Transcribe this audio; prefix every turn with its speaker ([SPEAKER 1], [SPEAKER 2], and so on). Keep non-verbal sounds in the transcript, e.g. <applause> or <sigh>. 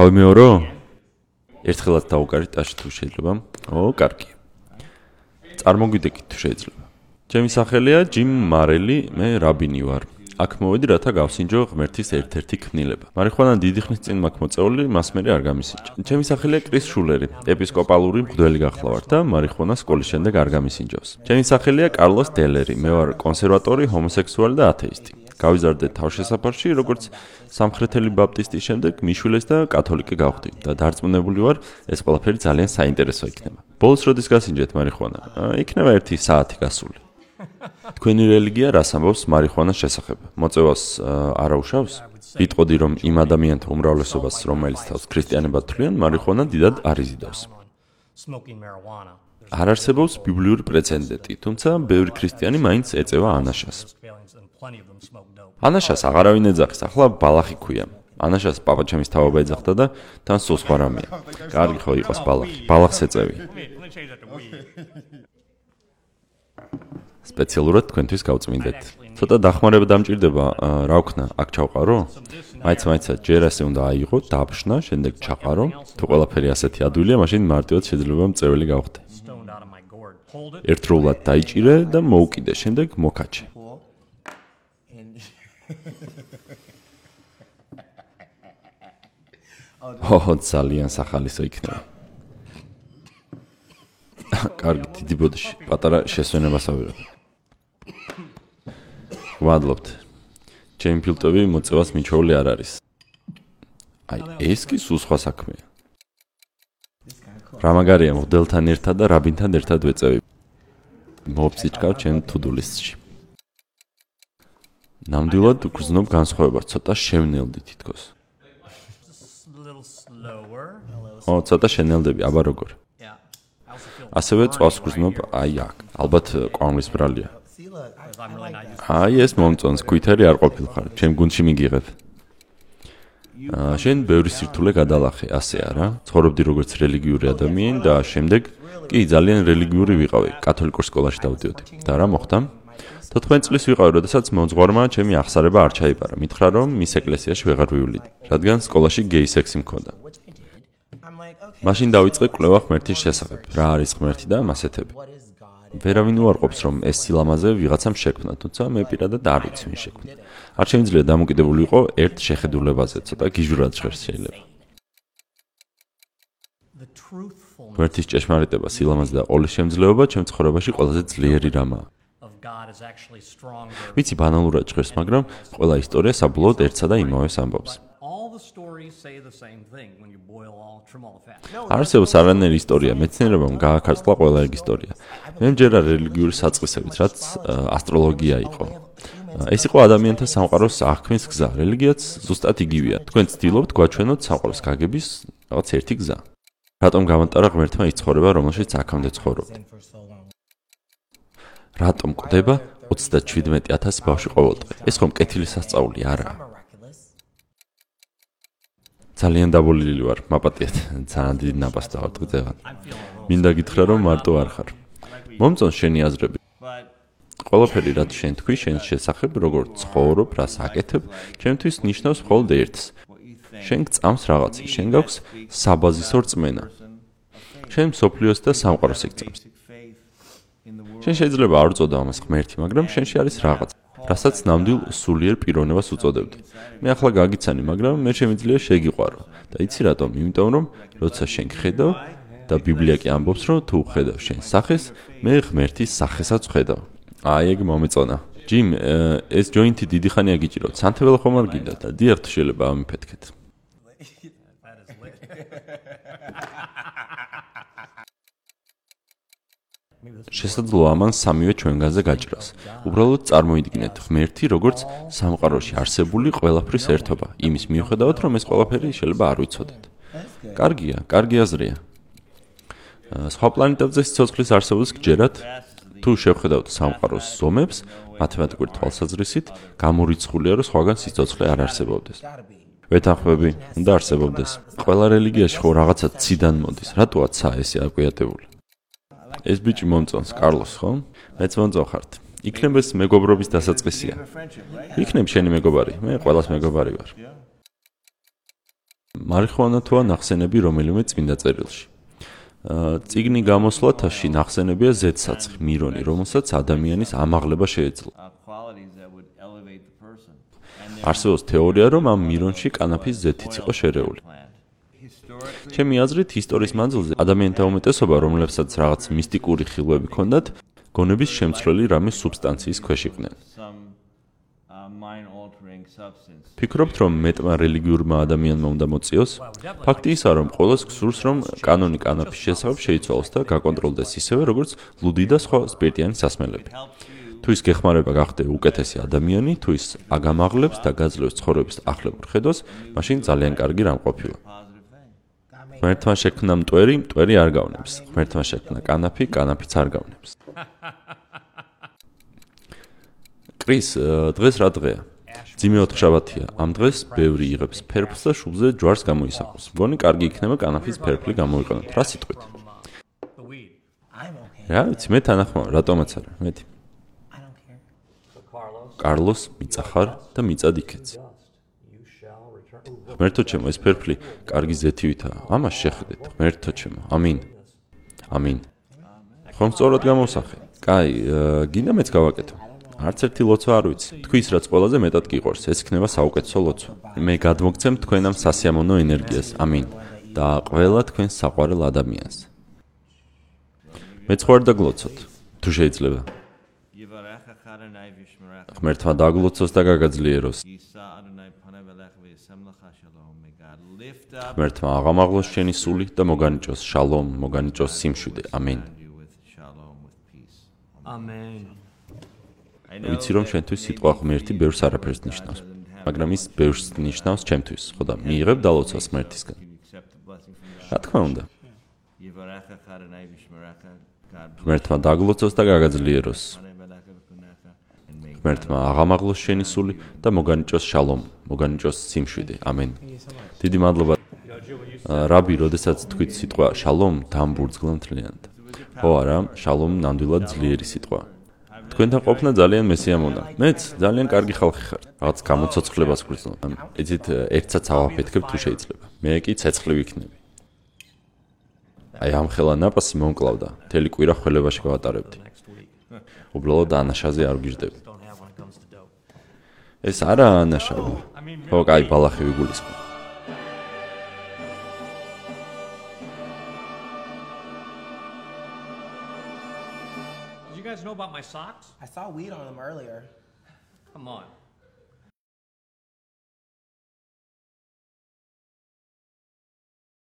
[SPEAKER 1] გავიმეორო? ერთხელაც დაუკარით ტაში თუ შეიძლება? ო, კარგი. წარმოგვიდგეთ თუ შეიძლება. ჩემი სახელია ჯიმ მარელი, მე რაბინი ვარ. აქ მოვედი რათა გავსინჯო ღმერთის ერთ-ერთი ქმნილება. მარიხვანა დიდი ხნის წინ მაქვს მოწეული, მას მე არ გამისინჯა. ჩემი სახელია კრის შულერი, ეპისკოპალური მღვდელი გახლავართ და მარიხვანა სკოლის შემდეგ არ გამისინჯავს. ჩემი სახელია კარლოს დელერი, მე ვარ კონსერვატორი, ჰომოსექსუალი და ათეისტი. გავიზარდე თავშესაფარში, როგორც სამხრეთელი ბაპტისტის შემდეგ მიშვილეს და კათოლიკე გავხდი და დარწმუნებული ვარ, ეს ყველაფერი ძალიან საინტერესო იქნება. ბოლოს როდის გასინჯეთ მარიხვანა? იქნება 1 საათი გასული. თქვენი რელიგია რას ამბობს მარიხვანას შესახებ? მოწევას არ აუშავს? ვიტყოდი რომ იმ ადამიანთა უმრავლესობას, რომელიც თავს ქრისტიანებად თვლიან, მარიხვანა დიდად არიზიდავს. არ არსებობს ბიბლიური პრეცედენტი, თუმცა ბევრი ქრისტიანი მაინც ეწევა ანაშას. ანაშას აღარავინ ეძახის, ახლა ბალახი ქვია. ანაშას პაპაჩემის თავობა ეძახდა და თან სულ სხვა რამეა. კარგი ხო იყოს ბალახი, ბალახს ეწევი. სპეციალურად თქვენთვის გავწმინდეთ. ცოტა დახმარება დამჭირდება, რა ვქნა, აქ ჩავყარო? მაიც მაიცა ჯერ ასე უნდა აიღო, დაბშნა, შემდეგ ჩაყარო. თუ ყველაფერი ასეთი ადვილია, მაშინ მარტივად შეიძლება მწეველი გავხდე. ერთდროულად დაიჭირე და მოუკიდე, შემდეგ მოკაჩე. ოჰ, <laughs> ძალიან სახალისო იქნება. კარგი, დიდი ბოდიში, პატარა შესვენებას ავიღებ. ვადლობთ. ჩემი ფილტვები მოწევას მიჩოული არ არის. აი, ეს კი სულ სხვა საქმეა. რა მაგარია მოდელთან ერთად და რაბინთან ერთად ვეწევი. მოფსიჭკავ ჩემ თუდულისტში. ნამდვილად გრძნობ განსხვავებას, ცოტა შევნელდი თითქოს. ო, ცოტა შენელდები, აბა როგორ? ასევე წვას გრძნობ აი აქ. ალბათ კვამლის ბრალია. აი ეს მომწონს, ქვითერი არ ყოფილხარ, ჩემ გუნდში მიგიღებ. აა შენ ბევრი სირთულე გადალახე, ასე არა? ცხოვრობდი როგორც რელიგიური ადამიანი და შემდეგ კი ძალიან რელიგიური ვიყავი, კათოლიკურ სკოლაში დავდიოდი. და რა მოხდა? 14 წლის ვიყავი, როდესაც მოძღვარმა ჩემი აღსარება არ ჩაიბარა. მითხრა რომ მის ეკლესიაში ვეღარ ვივლიდ, რადგან სკოლაში გეი სექსი მქონდა. მაშინ დავიწყე კვლევა ღმერთის შესახებ. რა არის ღმერთი და მასეთები? ვერავინ უარყოფს რომ ეს სილამაზე ვიღაცამ შექმნა, თუმცა მე პირადად არ ვიცი ვინ შექმნა. არ შემიძლია დამოკიდებული იყო ერთ შეხედულებაზე, ცოტა გიჟურად ჟღერს შეიძლება. ღმერთის ჭეშმარიტება, სილამაზე და ყოლის შემძლეობა ჩემ ცხოვრებაში ყველაზე ძლიერი რამაა. ვიცი ბანალურად ჟღერს, მაგრამ ყველა ისტორია საბოლოოდ ერთსა და იმავეს ამბობს. არსებობს არანაირი ისტორია, მეცნიერებამ გააქარწყლა ყველა ეგ ისტორია. მე მჯერა რელიგიური საწყისებით, რაც ასტროლოგია იყო. ეს იყო ადამიანთა სამყაროს აღქმის გზა. რელიგიაც ზუსტად იგივეა. თქვენ ცდილობთ გვაჩვენოთ სამყაროს გაგების რაღაც ერთი გზა. რატომ გამოტარა ღმერთმა ის ცხოვრება, რომელშიც აქამდე ცხოვრობთ? რატომ კვდება 37000 ბავშვი ყოველდღე? ეს ხომ კეთილი სასწაული არაა? ძალიან დაბოლილი ვარ, მაპატიეთ, ძალიან დიდი ნაპასτα ვარ დღეღან. მინდა გითხრა რომ მარტო არ ხარ. მომწონს შენი აზრები. ყველაფერი რაც შენ თქვი, შენ შესახებ, როგორ ცხოვრობ, რას აკეთებ, ჩემთვის ნიშნავს მხოლოდ ერთს. შენ გწამს რაღაც, შენ გაქვს საბაზისო რწმენა. შენ სოფლიოს და სამყაროს ეკწამს. შენ შეიძლება არ უწოდო ამას ღმერთი, მაგრამ შენში არის რაღაც. რასაც ნამდვილ სულიერ პიროვნებას უწოდებდი. მე ახლა გაგიცანი, მაგრამ მე შემიძლია შეგიყვარო. და იცი რატომ? იმიტომ რომ როცა შენ ხედავ და ბიბლია კი ამბობს, რომ თუ ხედავ შენ სახეს, მე ღმერთის სახესაც ხედავ. აი ეგ მომეწონა. ჯიმ, ეს ჯოინტი დიდი ხანია გიჭიროთ. სანთებელ ხომ არ გინდა და დიახ შეიძლება ამიფეთქეთ. <laughs> შესაძლოა ამან სამივე ჩვენგანზე გაჭრას. უბრალოდ წარმოიდგინეთ ღმერთი როგორც სამყაროში არსებული ყველაფრის ერთობა. იმის მიუხედავად, რომ ეს ყველაფერი შეიძლება არ ვიცოდეთ. კარგია, კარგი აზრია. სხვა პლანეტებზე სიცოცხლის არსებობას გჯერათ? თუ შევხედავთ სამყაროს ზომებს, მათემატიკური თვალსაზრისით, გამორიცხულია, რომ სხვაგან სიცოცხლე არ არსებობდეს. ვეთანხმები, უნდა არსებობდეს. ყველა რელიგიაში ხო რაღაცა ციდან მოდის. რატოა ცა ესე აკვიატებული? ეს ბიჭი მომწონს კარლოს ხო? მეც მომწონხართ. იქნებ ეს მეგობრობის დასაწყისია. იქნებ შენი მეგობარი, მე ყოველას მეგობარი ვარ. მარიხუანა თუა ნახსენები რომელიმე წმინდა წერილში. ციგნი გამოსვლათაში ნახსენებია ზედსაცხი მირონი, რომელსაც ადამიანის ამაღლება შეეძლო. არსებობს თეორია, რომ ამ მირონში კანაფის ზეთიც იყო შერეული. ჩემი აზრით, ისტორიის მანძილზე ადამიანთა უმეტესობა, რომლებსაც რაღაც მისტიკური ხილვები ჰქონდათ, გონების შემცვლელი რამის სუბსტანციის ქვეშ იყვნენ. ფიქრობთ, რომ მეტმა რელიგიურმა ადამიანმა უნდა მოწიოს? ფაქტი ისაა, რომ ყოველს გსურს, რომ კანონი კანაფის შესახებ შეიცვალოს და გაკონტროლდეს ისევე, როგორც ლუდი და სხვა სპირტიანი სასმელები. Თუ ის გეხმარება გახდე უკეთესი ადამიანი, თუ ის აგამაღლებს და გაძლევს ცხოვრების ახლებურ ხედვას, მაშინ ძალიან კარგი რამ ყოფილა. ღმერთმა შექმნა მტვერი, მტვერი არ გავნებს. ღმერთმა შექმნა კანაფი, კანაფიც არ გავნებს. კრის, დღეს რა დღეა? ძიმე ოთხშაბათია. ამ დღეს ბევრი იღებს ფერფლს და შუბლზე ჯვარს გამოისახოს. მგონი კარგი იქნება კანაფის ფერფლი გამოიყენოთ. რა სიტყვით? რა ვიცი, მე თანახმო, რატომაც არა, მეტი. Კარლოს მიწახარ და მიწად იქეც. ღმერთო ჩემო, ეს ფერფლი კარგი ზეთივითაა. ამას შეხედეთ, ღმერთო ჩემო. ამინ. ამინ. ხომ სწორად გამოსახე. კაი, გინდა მეც გავაკეთო. არც ერთი ლოცვა არ ვიცი. თქვის რაც ყველაზე მეტად გიყვარს, ეს იქნება საუკეთესო ლოცვა. მე გადმოგცემ თქვენ ამ სასიამოვნო ენერგიას. ამინ. და ყველა თქვენ საყვარელ ადამიანს. მეც ხوار დაგლოცოთ, თუ შეიძლება. ღმერთმა დაგლოცოს და გაგაძლიეროს. ღმერთმა აღამაღლოს შენი სული და მოგანიჭოს შალომ, მოგანიჭოს სიმშვიდე.
[SPEAKER 2] I know
[SPEAKER 1] ვიცი რომ შენთვის სიტყვა ღმერთი ბევრს არაფერს ნიშნავს. მაგრამ ის ბევრს ნიშნავს ჩემთვის. ხო და მიიღებ დალოცვას ღმერთისგან. Რა თქმა უნდა. Ღმერთმა დაგლოცოს და გაგაძლიეროს. ღმერთმა აღამაღლოს შენი სული და მოგანიჭოს შალომ, მოგანიჭოს სიმშვიდე. ამენ. დიდი მადლობა. რაბი, როდესაც თქვით სიტყვა შალომ, დამბურძგლა მთლიანად. ხო არა, შალომ ნამდვილად ძლიერი სიტყვა. თქვენთან ყოფნა ძალიან მესიამონა. მეც ძალიან კარგი ხალხი ხარ. რაღაც გამოცოცხლებას გვგრძნობ. იცით, ერთსაც ავაფეთქებ თუ შეიძლება. მე კი ცეცხლი ვიქნები. აი ამ ხელა ნაპასი მომკლავდა. მთელი კვირა ხელებაში გავატარებდი. Უბრალოდ ანაშაზე არ გიждები. ეს არა ანაშა.
[SPEAKER 3] I mean,
[SPEAKER 1] ხო, კაი, ბალახი ვიგულისხმო.
[SPEAKER 3] Did you guys know about my socks?
[SPEAKER 4] I saw weed on them earlier.
[SPEAKER 3] Come on.